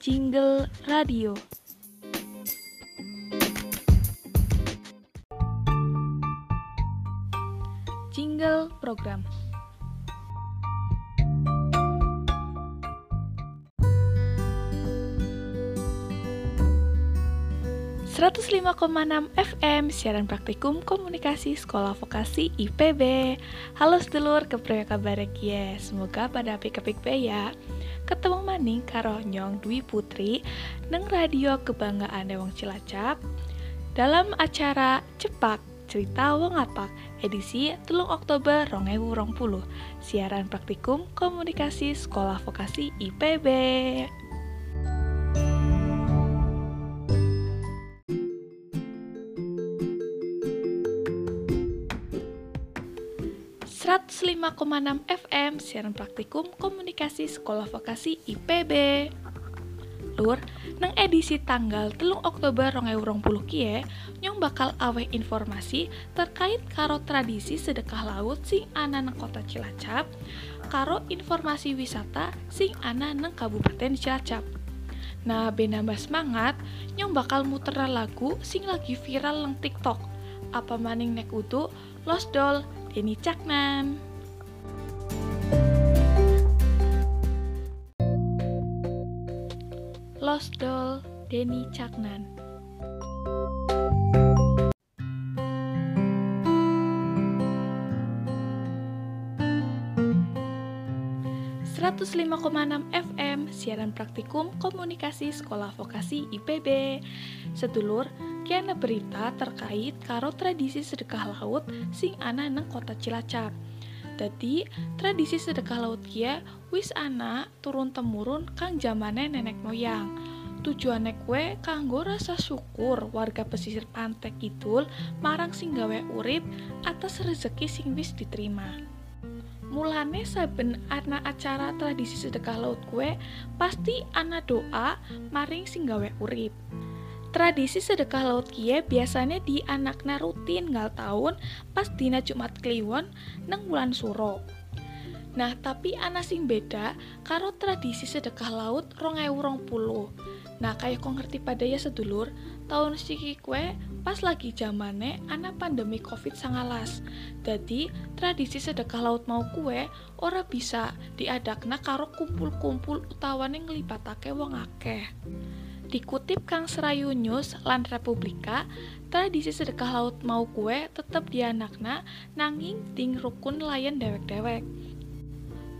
Jingle Radio. Jingle Program. ...105,6 FM siaran praktikum komunikasi sekolah vokasi IPB Halo sedulur, kepriye kabar ya? Semoga pada apik-apik ya. Ketemu maning karo Nyong Dwi Putri Neng radio kebanggaan Dewang Cilacap. Dalam acara Cepak Cerita Wong Apak edisi telung Oktober 2020 Siaran praktikum komunikasi sekolah vokasi IPB 105,6 FM siaran praktikum komunikasi sekolah vokasi IPB Lur, neng edisi tanggal telung Oktober 2020 kie nyong bakal aweh informasi terkait karo tradisi sedekah laut sing ana neng kota Cilacap karo informasi wisata sing ana neng Kabupaten Cilacap Nah, benambah semangat, nyong bakal muter lagu sing lagi viral neng TikTok. Apa maning nek utuh Lost Doll Denny Caknan. Denny Caknan. ...105,6 FM siaran praktikum komunikasi sekolah vokasi IPB. Sedulur, kiana berita terkait karo tradisi sedekah laut sing ana neng kota Cilacap. Jadi tradisi sedekah laut kia wis ana turun temurun kang zamane nenek moyang. Tujuane kue kanggo rasa syukur warga pesisir pantai kidul marang sing gawe urip atas rezeki sing wis diterima. Mulane saben ana acara tradisi sedekah laut kue pasti ana doa maring sing gawe urip. Tradisi sedekah laut kie biasanya di anakna rutin ngal tahun pas dina Jumat Kliwon neng bulan suro. Nah, tapi anak sing beda karo tradisi sedekah laut rong puluh. Nah, kayak kok ngerti pada ya sedulur, tahun siki kue pas lagi zamane anak pandemi covid sangalas. Jadi tradisi sedekah laut mau kue ora bisa diadakna karo kumpul-kumpul utawane ngelipatake wong akeh. Dikutip Kang Serayu News lan Republika, tradisi sedekah laut mau kue tetep dianakna nanging ding rukun layan dewek-dewek.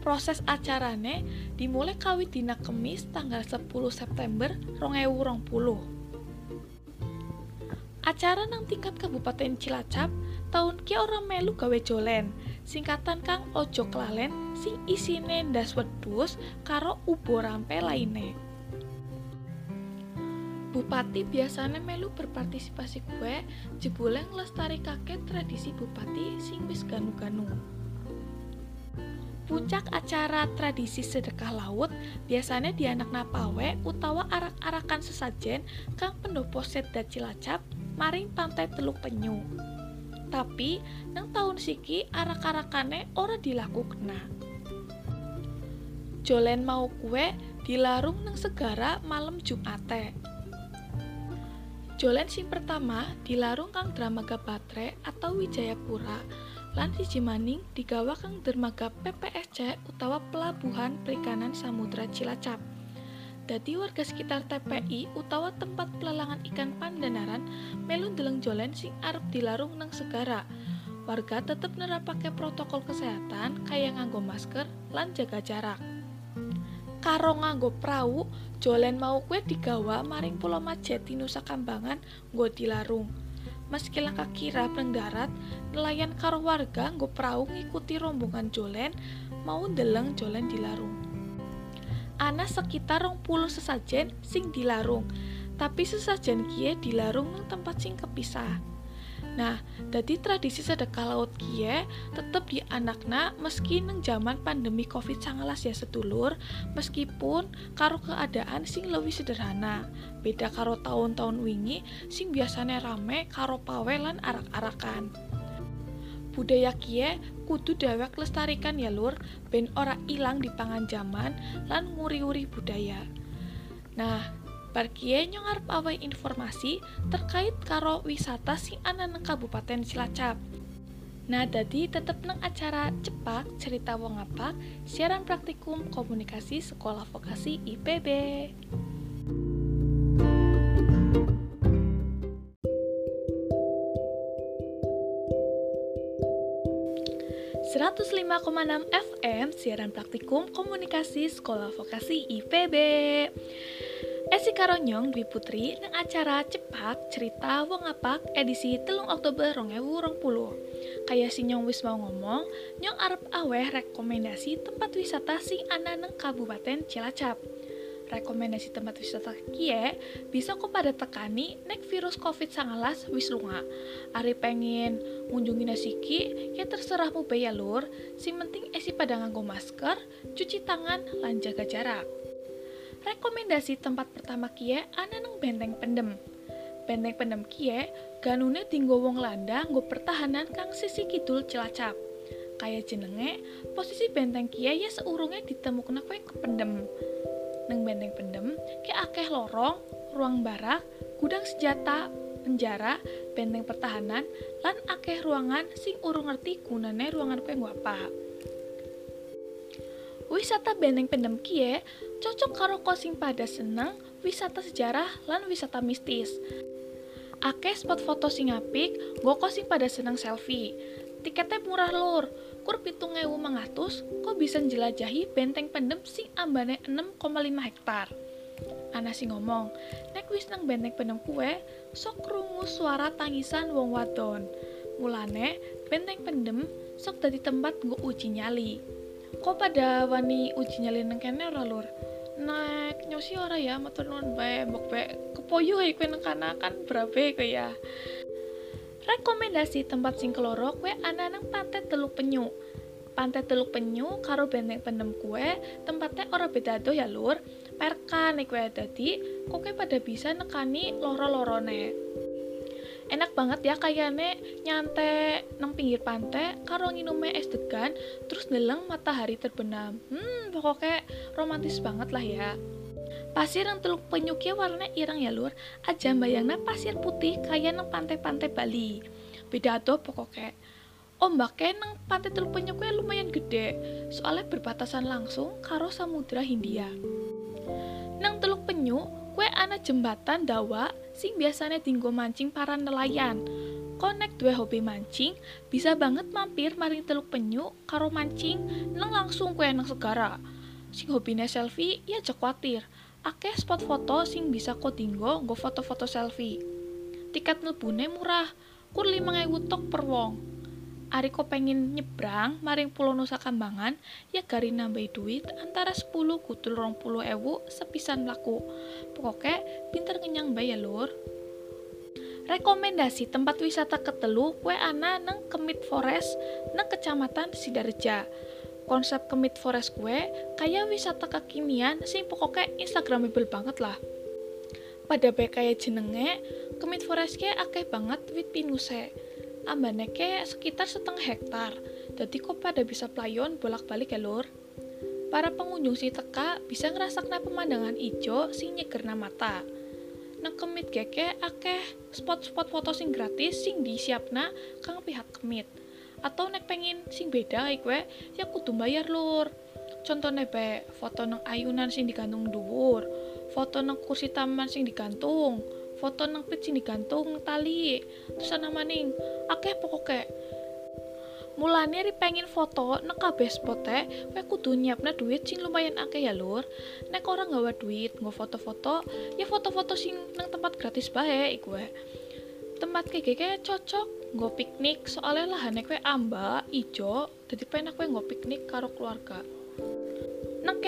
Proses acarane dimulai kawit dina kemis tanggal 10 September 2020. Acara nang tingkat Kabupaten Cilacap tahun ki orang melu gawe jolen singkatan kang ojo klalen sing isine ndas wedus karo ubo rampe lainnya Bupati biasanya melu berpartisipasi kue jebule lestari kakek tradisi bupati sing wis ganu-ganu. Puncak acara tradisi sedekah laut biasanya di anak napawe utawa arak-arakan sesajen kang pendopo seda cilacap maring pantai teluk penyu. Tapi nang tahun siki arak-arakane ora dilakukan. Jolen mau kue dilarung nang segara malam Jumate. Jolen sing pertama dilarung kang Dramaga Patre atau Wijayapura lan siji maning digawa kang dermaga PPSC utawa Pelabuhan Perikanan Samudra Cilacap. Dadi warga sekitar TPI utawa tempat pelelangan ikan Pandanaran melu deleng jolen sing arep dilarung nang segara. Warga tetep nerapake protokol kesehatan kayak nganggo masker lan jaga jarak. Karo nganggo perahu, jolen mau kue digawa maring Pulau Majeti Nusa Kambangan nggo dilarung. Meski langkah kira nang darat, nelayan karo warga nggo perahu ngikuti rombongan jolen mau deleng jolen dilarung. Ana sekitar rong puluh sesajen sing dilarung, tapi sesajen kie dilarung nang tempat sing kepisah. Nah, jadi tradisi sedekah laut kie tetep di anakna meski neng zaman pandemi covid-19 ya sedulur, meskipun karo keadaan sing lebih sederhana. Beda karo tahun-tahun wingi sing biasanya rame karo pawelan arak-arakan. Budaya kie kudu dewek lestarikan ya lur, ben ora ilang di pangan zaman lan nguri-uri budaya. Nah, Barkie nyong arep awai informasi terkait karo wisata sing ana nang Kabupaten Cilacap. Nah, jadi tetep nang acara cepak cerita wong apa siaran praktikum komunikasi sekolah vokasi IPB. 105,6 FM siaran praktikum komunikasi sekolah vokasi IPB. Esi Karonyong Dwi Putri nang acara cepat cerita wong apak edisi telung Oktober rongewu rong puluh. Kayak si nyong wis mau ngomong, nyong arep aweh rekomendasi tempat wisata sing ana nang Kabupaten Cilacap. Rekomendasi tempat wisata kie bisa kok pada tekani nek virus covid 19 wis lunga. Ari pengen ngunjungi nasiki ya terserahmu ya lur. Sing penting esi pada nganggo masker cuci tangan lan jaga jarak rekomendasi tempat pertama kie ana neng benteng pendem. Benteng pendem kie ganune tinggo wong landa nggo pertahanan kang sisi kidul celacap. Kayak jenenge posisi benteng kie ya seurungnya ditemukan kue kependem. Neng benteng pendem ke akeh lorong ruang barak gudang senjata penjara benteng pertahanan lan akeh ruangan sing urung ngerti gunane ruangan kue apa wisata benteng pendem kie cocok karo kosing pada seneng wisata sejarah lan wisata mistis akeh spot foto sing apik go kosing pada seneng selfie tiketnya murah lur kur pitung ewu mengatus kok bisa jelajahi benteng pendem sing ambane 6,5 hektar Ana sing ngomong, nek wis nang benteng pendem kue, sok krungu suara tangisan wong wadon. Mulane, benteng pendem sok dadi tempat nggo uji nyali. Kok pada wani uji nyali nang kene ora lur? Nek nyosi ora ya, matur nuwun bae, mbok bae. Kepoyo iku nang kana kan brabe kok ya. Rekomendasi tempat sing keloro kue ana nang pantai teluk penyu. Pantai teluk penyu karo benteng pendem kue tempatnya ora beda do ya lur. Perkan kue dadi kok pada bisa nekani loro-lorone enak banget ya kayaknya nyantai nang pinggir pantai karo nginume es degan terus neleng matahari terbenam hmm pokoknya romantis banget lah ya Pasir yang teluk penyuki warna irang ya lur, aja bayangnya pasir putih kayak nang pantai-pantai Bali. Beda tuh pokoknya. Ombaknya nang pantai teluk penyuki lumayan gede, soalnya berbatasan langsung karo Samudra Hindia. Nang teluk penyu, ana jembatan dawa sing biasanya tinggo mancing para nelayan. Konek dua hobi mancing, bisa banget mampir maring teluk penyu karo mancing nang langsung kue nang segara. Sing hobine selfie ya cek khawatir akeh spot foto sing bisa kok tinggo nggo foto-foto selfie. Tiket mlebune murah, kur 5000 tok per wong. Ari kok pengen nyebrang maring Pulau Nusa Kambangan, ya gari nambahi duit antara 10 kutul 20 ewu sepisan laku. Pokoknya pinter ngenyang bae ya lur. Rekomendasi tempat wisata ketelu kue ana neng Kemit Forest neng Kecamatan Sidareja konsep kemit forest gue kayak wisata kekinian sing pokoknya instagramable banget lah pada baik kayak jenenge kemit forest gue akeh banget wit pinuse ambane ke sekitar setengah hektar. Jadi kok pada bisa playon bolak-balik ya lur? Para pengunjung si teka bisa ngerasakna pemandangan ijo sing nyegerna mata. Nang kemit keke akeh spot-spot foto sing gratis sing disiapna kang pihak kemit. Atau nek pengen sing beda ikwe ya kudu bayar lur. Contohnya be foto nang ayunan sing digantung dhuwur foto nang kursi taman sing digantung foto nang sing digantung tali. Terus ana maning akeh pokoke mulane ri pengen foto nang kabeh spote kowe kudu nyiapna duit sing lumayan akeh ya lur. Nek orang gawa duit nggo foto-foto ya foto-foto sing nang tempat gratis bae iku tempat kayak kayak cocok nggo piknik. Soalnya lahane kue amba ijo jadi penak kue nggo piknik karo keluarga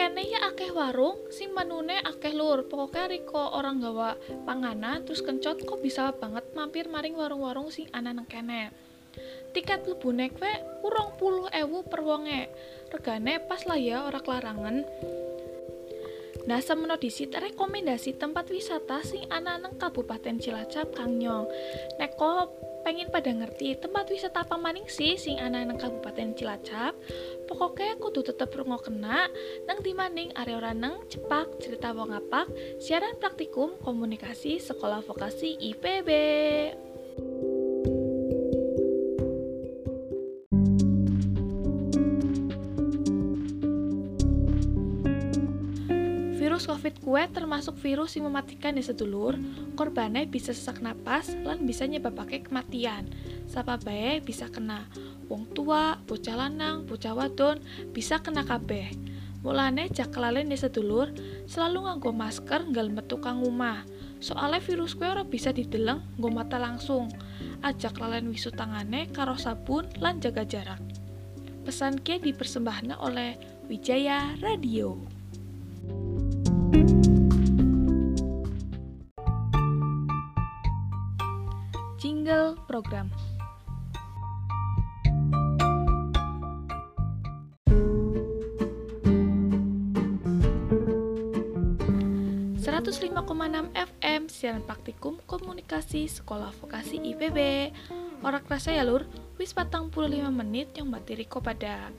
kene ya akeh warung sing manune akeh lur. Pokoknya riko orang gawa panganan terus kencot kok bisa banget mampir maring warung-warung sing ana nang kene? Tiket lebune kue urong puluh ewu per wonge. Regane pas lah ya ora kelarangan. Nah, semono disit rekomendasi tempat wisata sing ana nang Kabupaten Cilacap Kang Nyong. Neko pengen pada ngerti tempat wisata apa maning sih sing ana nang Kabupaten Cilacap Pokoknya kudu tetep rungo kena nang dimaning area ora neng cepak cerita wong apak siaran praktikum komunikasi sekolah vokasi IPB. Virus COVID kue termasuk virus yang mematikan ya sedulur, korbannya bisa sesak napas lan bisa nyebabake kematian. Sapa bae bisa kena. Wong tua, bocah lanang, bocah wadon bisa kena kabeh. Mulane jak kelalen sedulur, selalu nganggo masker nggal metu kang omah. Soale virus kue ora bisa dideleng nggo mata langsung. Ajak lalen wisu tangane karo sabun lan jaga jarak. Pesan kia dipersembahkan oleh Wijaya Radio. Jingle program. Enam FM siaran praktikum komunikasi sekolah vokasi IPB Orang kerasa ya lur wis patang puluh lima menit yang materi pada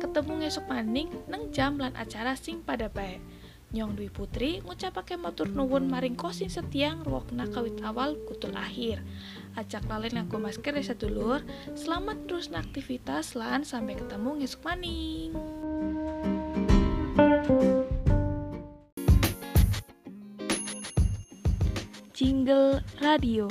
ketemu ngesuk maning neng jam lan acara sing pada baik Nyong Dwi Putri ngucapake matur nuwun maring kosin setiang ruwakna kawit awal kutul akhir. Ajak lalen nganggo masker ya sedulur. Selamat terus aktivitas lan sampai ketemu ngesuk maning. Jingle Radio